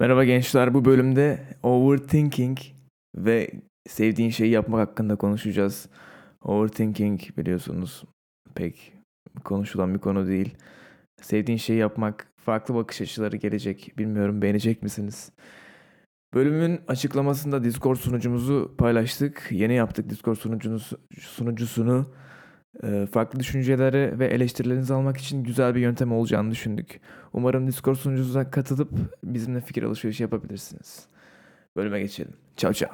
Merhaba gençler. Bu bölümde overthinking ve sevdiğin şeyi yapmak hakkında konuşacağız. Overthinking biliyorsunuz pek konuşulan bir konu değil. Sevdiğin şeyi yapmak farklı bakış açıları gelecek. Bilmiyorum beğenecek misiniz? Bölümün açıklamasında Discord sunucumuzu paylaştık. Yeni yaptık Discord sunucusunu. Ee, farklı düşünceleri ve eleştirilerinizi almak için güzel bir yöntem olacağını düşündük. Umarım Discord sunucumuza katılıp bizimle fikir alışverişi yapabilirsiniz. Bölüme geçelim. Ciao ciao.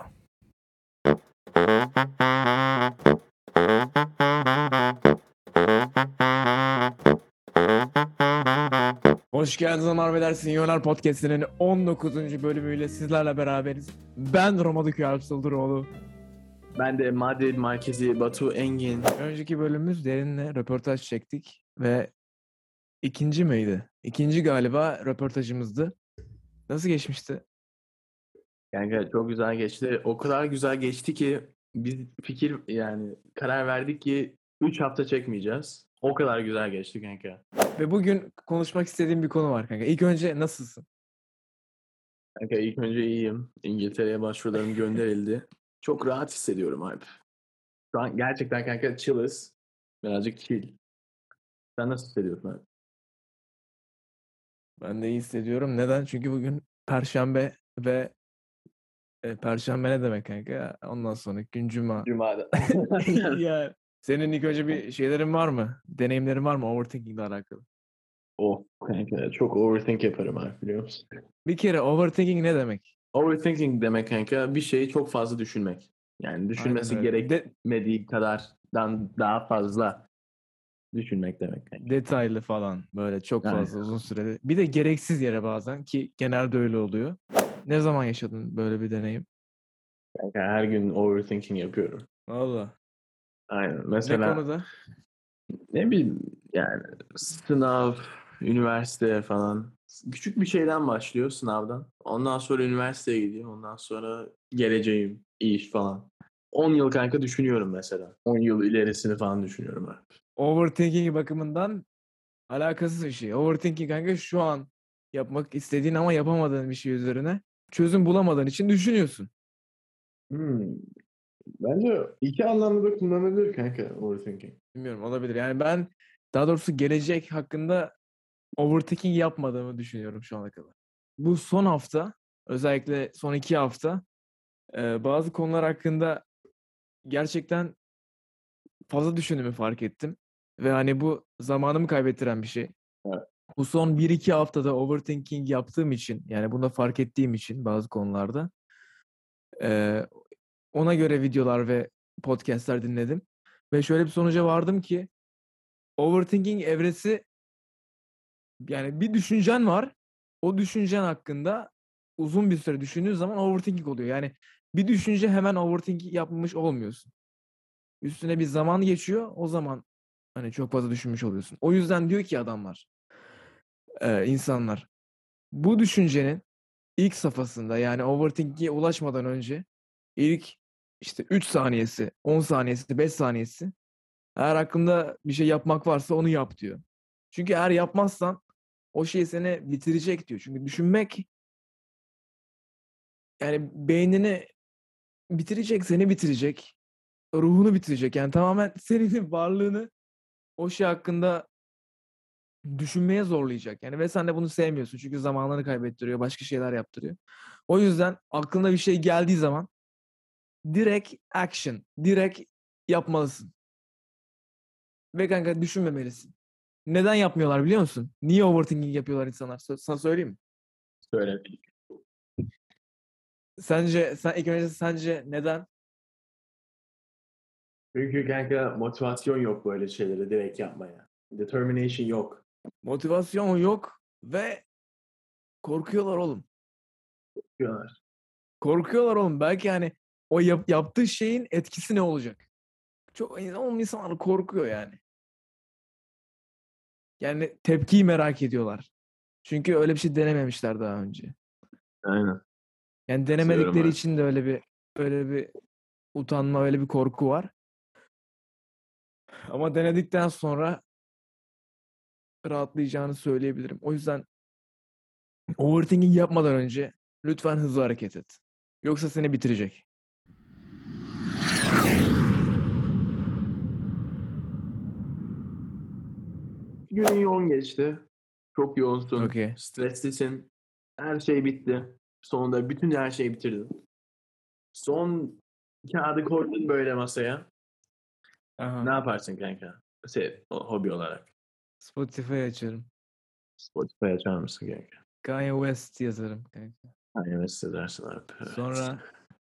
Hoş geldiniz Ömer Beyler Podcast'inin 19. bölümüyle sizlerle beraberiz. Ben Romadıköy Alp. Ben de Madrid merkezi Batu Engin. Önceki bölümümüz derinle röportaj çektik ve ikinci miydi? İkinci galiba röportajımızdı. Nasıl geçmişti? Yani çok güzel geçti. O kadar güzel geçti ki biz fikir yani karar verdik ki 3 hafta çekmeyeceğiz. O kadar güzel geçti kanka. Ve bugün konuşmak istediğim bir konu var kanka. İlk önce nasılsın? Kanka ilk önce iyiyim. İngiltere'ye başvurularım gönderildi. Çok rahat hissediyorum Alp. Şu an gerçekten kanka chill'ız. Birazcık chill. Sen nasıl hissediyorsun Alp? Ben de iyi hissediyorum. Neden? Çünkü bugün Perşembe ve e, Perşembe ne demek kanka? Ondan sonra gün Cuma. Cuma'da. ya senin ilk önce bir şeylerin var mı? Deneyimlerin var mı overthinking ile alakalı? oh kanka çok overthink yaparım Alp biliyor musun? Bir kere overthinking ne demek? Overthinking demek kanka bir şeyi çok fazla düşünmek. Yani düşünmesi öyle. De- gerekmediği kadardan daha fazla düşünmek demek kanka. detaylı falan böyle çok Aynen. fazla uzun süreli. Bir de gereksiz yere bazen ki genelde öyle oluyor. Ne zaman yaşadın böyle bir deneyim? Kanka her gün overthinking yapıyorum. Valla. Aynen. Ne Mesela konuda? ne bileyim yani sınav, üniversite falan. Küçük bir şeyden başlıyor sınavdan. Ondan sonra üniversiteye gidiyor. Ondan sonra geleceğim, iş falan. 10 yıl kanka düşünüyorum mesela. 10 yıl ilerisini falan düşünüyorum ben. Overthinking bakımından alakasız bir şey. Overthinking kanka şu an yapmak istediğin ama yapamadığın bir şey üzerine çözüm bulamadığın için düşünüyorsun. Hmm. Bence iki anlamda da kullanılır kanka overthinking. Bilmiyorum olabilir. Yani ben daha doğrusu gelecek hakkında overthinking yapmadığımı düşünüyorum şu ana kadar. Bu son hafta özellikle son iki hafta e, bazı konular hakkında gerçekten fazla düşündüğümü fark ettim. Ve hani bu zamanımı kaybettiren bir şey. Evet. Bu son 1-2 haftada overthinking yaptığım için yani bunu fark ettiğim için bazı konularda e, ona göre videolar ve podcastler dinledim. Ve şöyle bir sonuca vardım ki overthinking evresi yani bir düşüncen var. O düşüncen hakkında uzun bir süre düşündüğün zaman overthinking oluyor. Yani bir düşünce hemen overthinking yapmış olmuyorsun. Üstüne bir zaman geçiyor. O zaman hani çok fazla düşünmüş oluyorsun. O yüzden diyor ki adamlar, insanlar bu düşüncenin ilk safhasında yani overthinking'e ulaşmadan önce ilk işte 3 saniyesi, 10 saniyesi, 5 saniyesi eğer aklında bir şey yapmak varsa onu yap diyor. Çünkü eğer yapmazsan o şey seni bitirecek diyor. Çünkü düşünmek yani beynini bitirecek, seni bitirecek. Ruhunu bitirecek. Yani tamamen senin varlığını o şey hakkında düşünmeye zorlayacak. Yani ve sen de bunu sevmiyorsun. Çünkü zamanını kaybettiriyor, başka şeyler yaptırıyor. O yüzden aklına bir şey geldiği zaman direkt action, direkt yapmalısın. Ve kanka düşünmemelisin. Neden yapmıyorlar biliyor musun? Niye overthinking yapıyorlar insanlar? Sö- Sana söyleyeyim mi? Söyle. Sence, sen ilk önce sence neden? Çünkü kanka motivasyon yok böyle şeyleri direkt yapmaya. Determination yok. Motivasyon yok ve korkuyorlar oğlum. Diyorlar. Korkuyorlar oğlum. Belki hani o yap- yaptığı şeyin etkisi ne olacak? Çok oğlum insanlar korkuyor yani. Yani tepkiyi merak ediyorlar. Çünkü öyle bir şey denememişler daha önce. Aynen. Yani denemedikleri için de öyle bir öyle bir utanma, öyle bir korku var. Ama denedikten sonra rahatlayacağını söyleyebilirim. O yüzden Overthinking yapmadan önce lütfen hızlı hareket et. Yoksa seni bitirecek. Günün yoğun geçti. Çok yoğunsun. Okey. Streslisin. Her şey bitti. Sonunda bütün her şeyi bitirdin. Son kağıdı koydun böyle masaya. Aha. Ne yaparsın kanka? Şey, o- hobi olarak. Spotify açarım. Spotify açar mısın kanka? Kanye West yazarım kanka. Aynen hissedersin abi. Evet. Sonra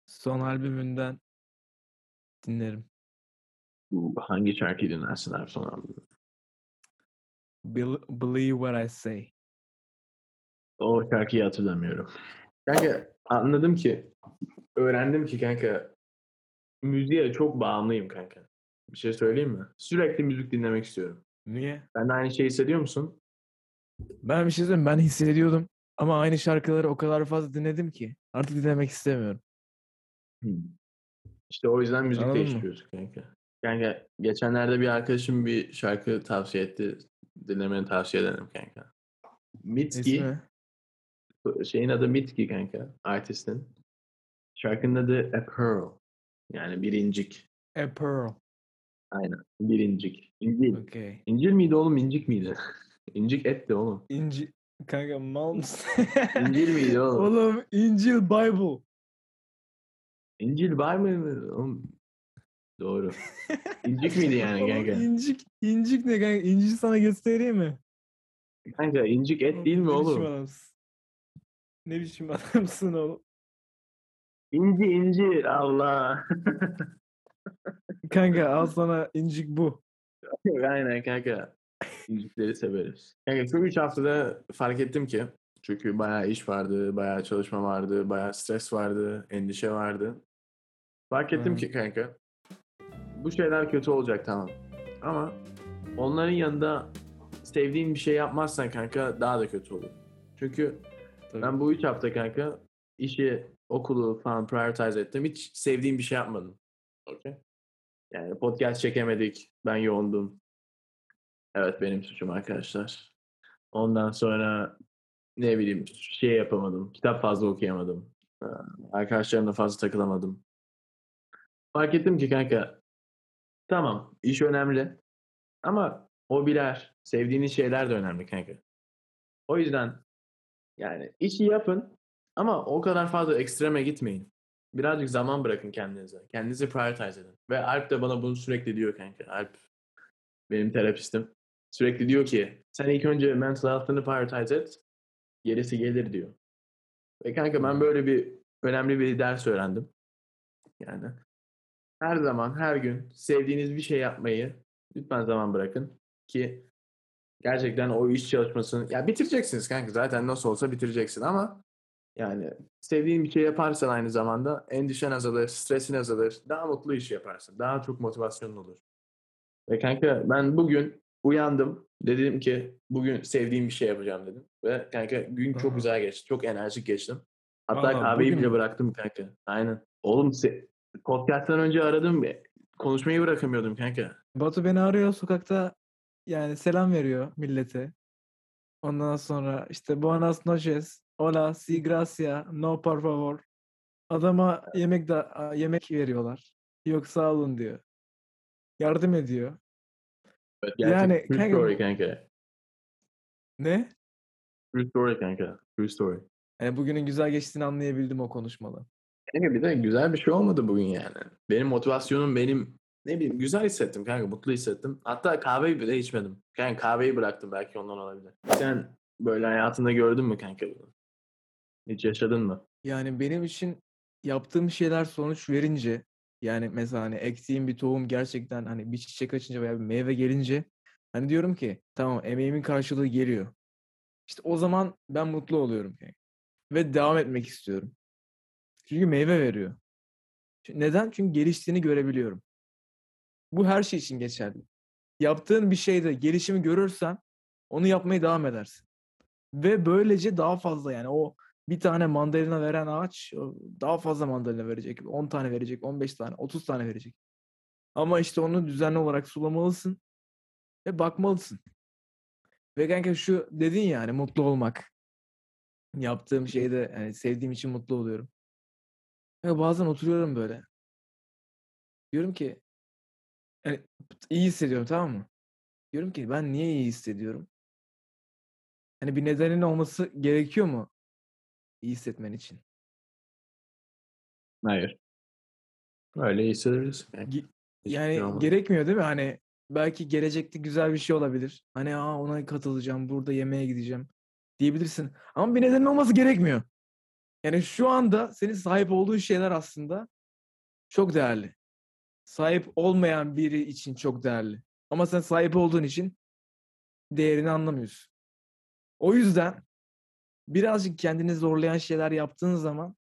son albümünden dinlerim. Hangi şarkıyı dinlersin abi son albümü? Bel- Believe What I Say. O şarkıyı hatırlamıyorum. Kanka anladım ki, öğrendim ki kanka müziğe çok bağımlıyım kanka. Bir şey söyleyeyim mi? Sürekli müzik dinlemek istiyorum. Niye? Sen de aynı şeyi hissediyor musun? Ben bir şey söyleyeyim. Ben hissediyordum. Ama aynı şarkıları o kadar fazla dinledim ki. Artık dinlemek istemiyorum. İşte o yüzden müzik Anladın mı? değiştiriyoruz kanka. Kanka geçenlerde bir arkadaşım bir şarkı tavsiye etti. Dinlemeni tavsiye ederim kanka. Mitski, İsmi? şeyin adı Mitski kanka, artistin. Şarkının adı A Pearl. Yani birincik. A Pearl. Aynen. Birincik. İncil. Okay. İncil miydi oğlum, incik miydi? İncik etti oğlum. İnci... Kanka mal mısın? İncil miydi oğlum? Oğlum İncil Bible. İncil Bible mi? Oğlum. Doğru. İncik miydi yani Oğlum, kanka? İncik, incik ne kanka? İnci sana göstereyim mi? Kanka incik et değil mi ne biçim oğlum? adamsın? Ne biçim adamsın oğlum? İnci inci Allah. Kanka al sana incik bu. Aynen kanka. İncikleri severiz. Kanka şu üç haftada fark ettim ki çünkü bayağı iş vardı, bayağı çalışma vardı, bayağı stres vardı, endişe vardı. Fark ettim Hı. ki kanka bu şeyler kötü olacak tamam. Ama onların yanında sevdiğin bir şey yapmazsan kanka daha da kötü olur. Çünkü Tabii. ben bu üç hafta kanka işi, okulu falan prioritize ettim. Hiç sevdiğim bir şey yapmadım. Okey. Yani podcast çekemedik. Ben yoğundum. Evet benim suçum arkadaşlar. Ondan sonra ne bileyim şey yapamadım. Kitap fazla okuyamadım. Ee, Arkadaşlarımla fazla takılamadım. Fark ettim ki kanka tamam iş önemli ama hobiler, sevdiğiniz şeyler de önemli kanka. O yüzden yani işi yapın ama o kadar fazla ekstreme gitmeyin. Birazcık zaman bırakın kendinize. Kendinizi prioritize edin. Ve Alp de bana bunu sürekli diyor kanka. Alp benim terapistim. Sürekli diyor ki sen ilk önce mental health'ını prioritize et. Gerisi gelir diyor. Ve kanka ben böyle bir önemli bir ders öğrendim. Yani her zaman her gün sevdiğiniz bir şey yapmayı lütfen zaman bırakın ki gerçekten o iş çalışmasını ya bitireceksiniz kanka zaten nasıl olsa bitireceksin ama yani sevdiğin bir şey yaparsan aynı zamanda endişen azalır, stresin azalır, daha mutlu iş yaparsın, daha çok motivasyonun olur. Ve kanka ben bugün uyandım, dedim ki bugün sevdiğim bir şey yapacağım dedim. Ve kanka gün çok güzel geçti, çok enerjik geçtim. Hatta Vallahi kahveyi bugün bile bıraktım kanka. Aynen. Oğlum se- podcast'tan önce aradım, konuşmayı bırakamıyordum kanka. Batu beni arıyor sokakta yani selam veriyor millete. Ondan sonra işte buenas noches, hola, si gracia, no por favor. Adama yemek da yemek veriyorlar. Yok sağ olun diyor. Yardım ediyor. Evet, Yani true kanka story kanka. Ne? True story kanka. True story. Yani bugünün güzel geçtiğini anlayabildim o konuşmadan. Kanka bir de güzel bir şey olmadı bugün yani. Benim motivasyonum benim ne bileyim güzel hissettim kanka mutlu hissettim. Hatta kahveyi bile içmedim. Kanka kahveyi bıraktım belki ondan olabilir. Sen böyle hayatında gördün mü kanka bunu? Hiç yaşadın mı? Yani benim için yaptığım şeyler sonuç verince yani mesela hani ektiğim bir tohum gerçekten hani bir çiçek açınca veya bir meyve gelince hani diyorum ki tamam emeğimin karşılığı geliyor. İşte o zaman ben mutlu oluyorum kanka. Ve devam etmek istiyorum. Çünkü meyve veriyor. Neden? Çünkü geliştiğini görebiliyorum. Bu her şey için geçerli. Yaptığın bir şeyde gelişimi görürsen onu yapmaya devam edersin. Ve böylece daha fazla yani o bir tane mandalina veren ağaç daha fazla mandalina verecek. 10 tane verecek, 15 tane, 30 tane verecek. Ama işte onu düzenli olarak sulamalısın ve bakmalısın. Ve kanka şu dedin ya hani mutlu olmak. Yaptığım şeyde yani sevdiğim için mutlu oluyorum. Ya bazen oturuyorum böyle. Diyorum ki yani iyi hissediyorum tamam mı? Diyorum ki ben niye iyi hissediyorum? Hani bir nedenin olması gerekiyor mu iyi hissetmen için? Hayır. Öyle hissederiz. Yani, Ge- hiçbir Yani şey gerekmiyor değil mi? Hani belki gelecekte güzel bir şey olabilir. Hani Aa, ona katılacağım, burada yemeğe gideceğim diyebilirsin. Ama bir nedenin olması gerekmiyor. Yani şu anda senin sahip olduğun şeyler aslında çok değerli. Sahip olmayan biri için çok değerli. Ama sen sahip olduğun için değerini anlamıyorsun. O yüzden birazcık kendini zorlayan şeyler yaptığın zaman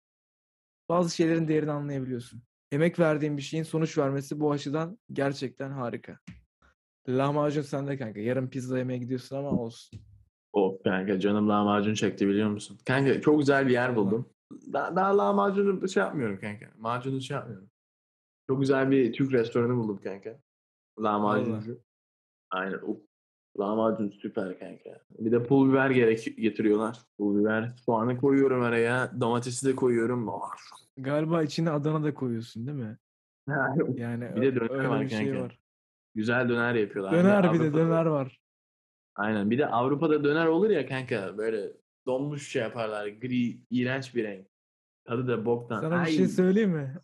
bazı şeylerin değerini anlayabiliyorsun. Emek verdiğin bir şeyin sonuç vermesi bu açıdan gerçekten harika. Lahmacun sende kanka. Yarın pizza yemeye gidiyorsun ama olsun. Of kanka canım lahmacun çekti biliyor musun? Kanka çok güzel bir yer buldum. Daha, daha lahmacunu şey yapmıyorum kanka. Macunu şey yapmıyorum. Çok güzel bir Türk restoranı buldum kanka. Lahmacuncu. Aynen. Uf. Lahmacun süper kanka. Bir de pul biber gerek getiriyorlar. Pul biber. Soğanı koyuyorum araya. Domatesi de koyuyorum. Oh. Galiba içine Adana da koyuyorsun değil mi? Yani Bir de döner öyle var bir şey kanka. var. Güzel döner yapıyorlar. Döner bir de Avrupa'da- döner var. Aynen. Bir de Avrupa'da döner olur ya kanka. Böyle donmuş şey yaparlar. Gri, iğrenç bir renk. Tadı da boktan. Sana bir Ay. şey söyleyeyim mi?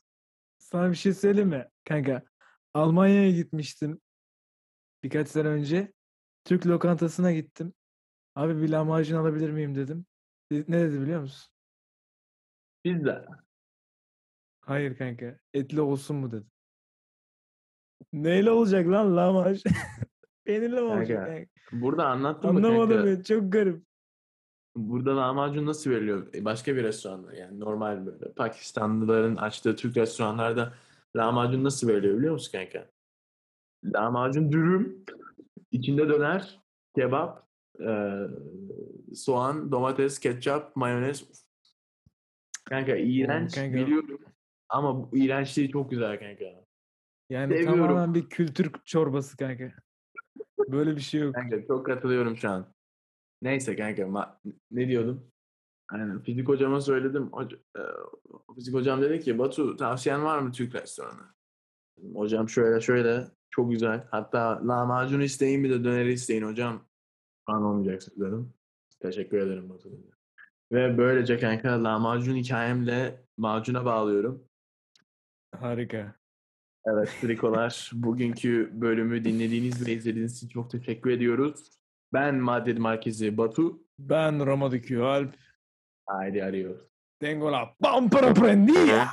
Sana bir şey söyleyeyim mi? Kanka Almanya'ya gitmiştim birkaç sene önce. Türk lokantasına gittim. Abi bir lahmacun alabilir miyim dedim. De- Ne dedi biliyor musun? Pizza. Hayır kanka. Etli olsun mu dedi. Neyle olacak lan lahmacun? Peynirli mi olacak Kanka, kanka? Burada anlattım mı Anlamadım kanka? ben. Çok garip. Burada lahmacun nasıl veriliyor? E, Başka bir restoranda yani normal böyle Pakistanlıların açtığı Türk restoranlarda lahmacun nasıl veriliyor biliyor musun kanka? Lahmacun dürüm, içinde döner, kebap, e, soğan, domates, ketçap, mayonez. Kanka iğrenç kanka. biliyorum ama bu iğrençliği çok güzel kanka. Yani Seviyorum. tamamen bir kültür çorbası kanka. Böyle bir şey yok. Kanka çok katılıyorum şu an. Neyse kanka ma- ne diyordum? Aynen fizik hocama söyledim. Hoca, e, fizik hocam dedi ki Batu tavsiyen var mı Türk restoranı? Hocam şöyle şöyle çok güzel. Hatta lahmacun isteyin bir de döneri isteyin hocam. Falan olmayacaksın dedim. Teşekkür ederim Batu dedi. Ve böylece kanka lahmacun hikayemle macuna bağlıyorum. Harika. Evet Trikolar bugünkü bölümü dinlediğiniz ve izlediğiniz için çok teşekkür ediyoruz. Ben Madrid merkezi Batu. Ben Roma Dükü Alp. Haydi arıyoruz. Tengo la pampara prendida.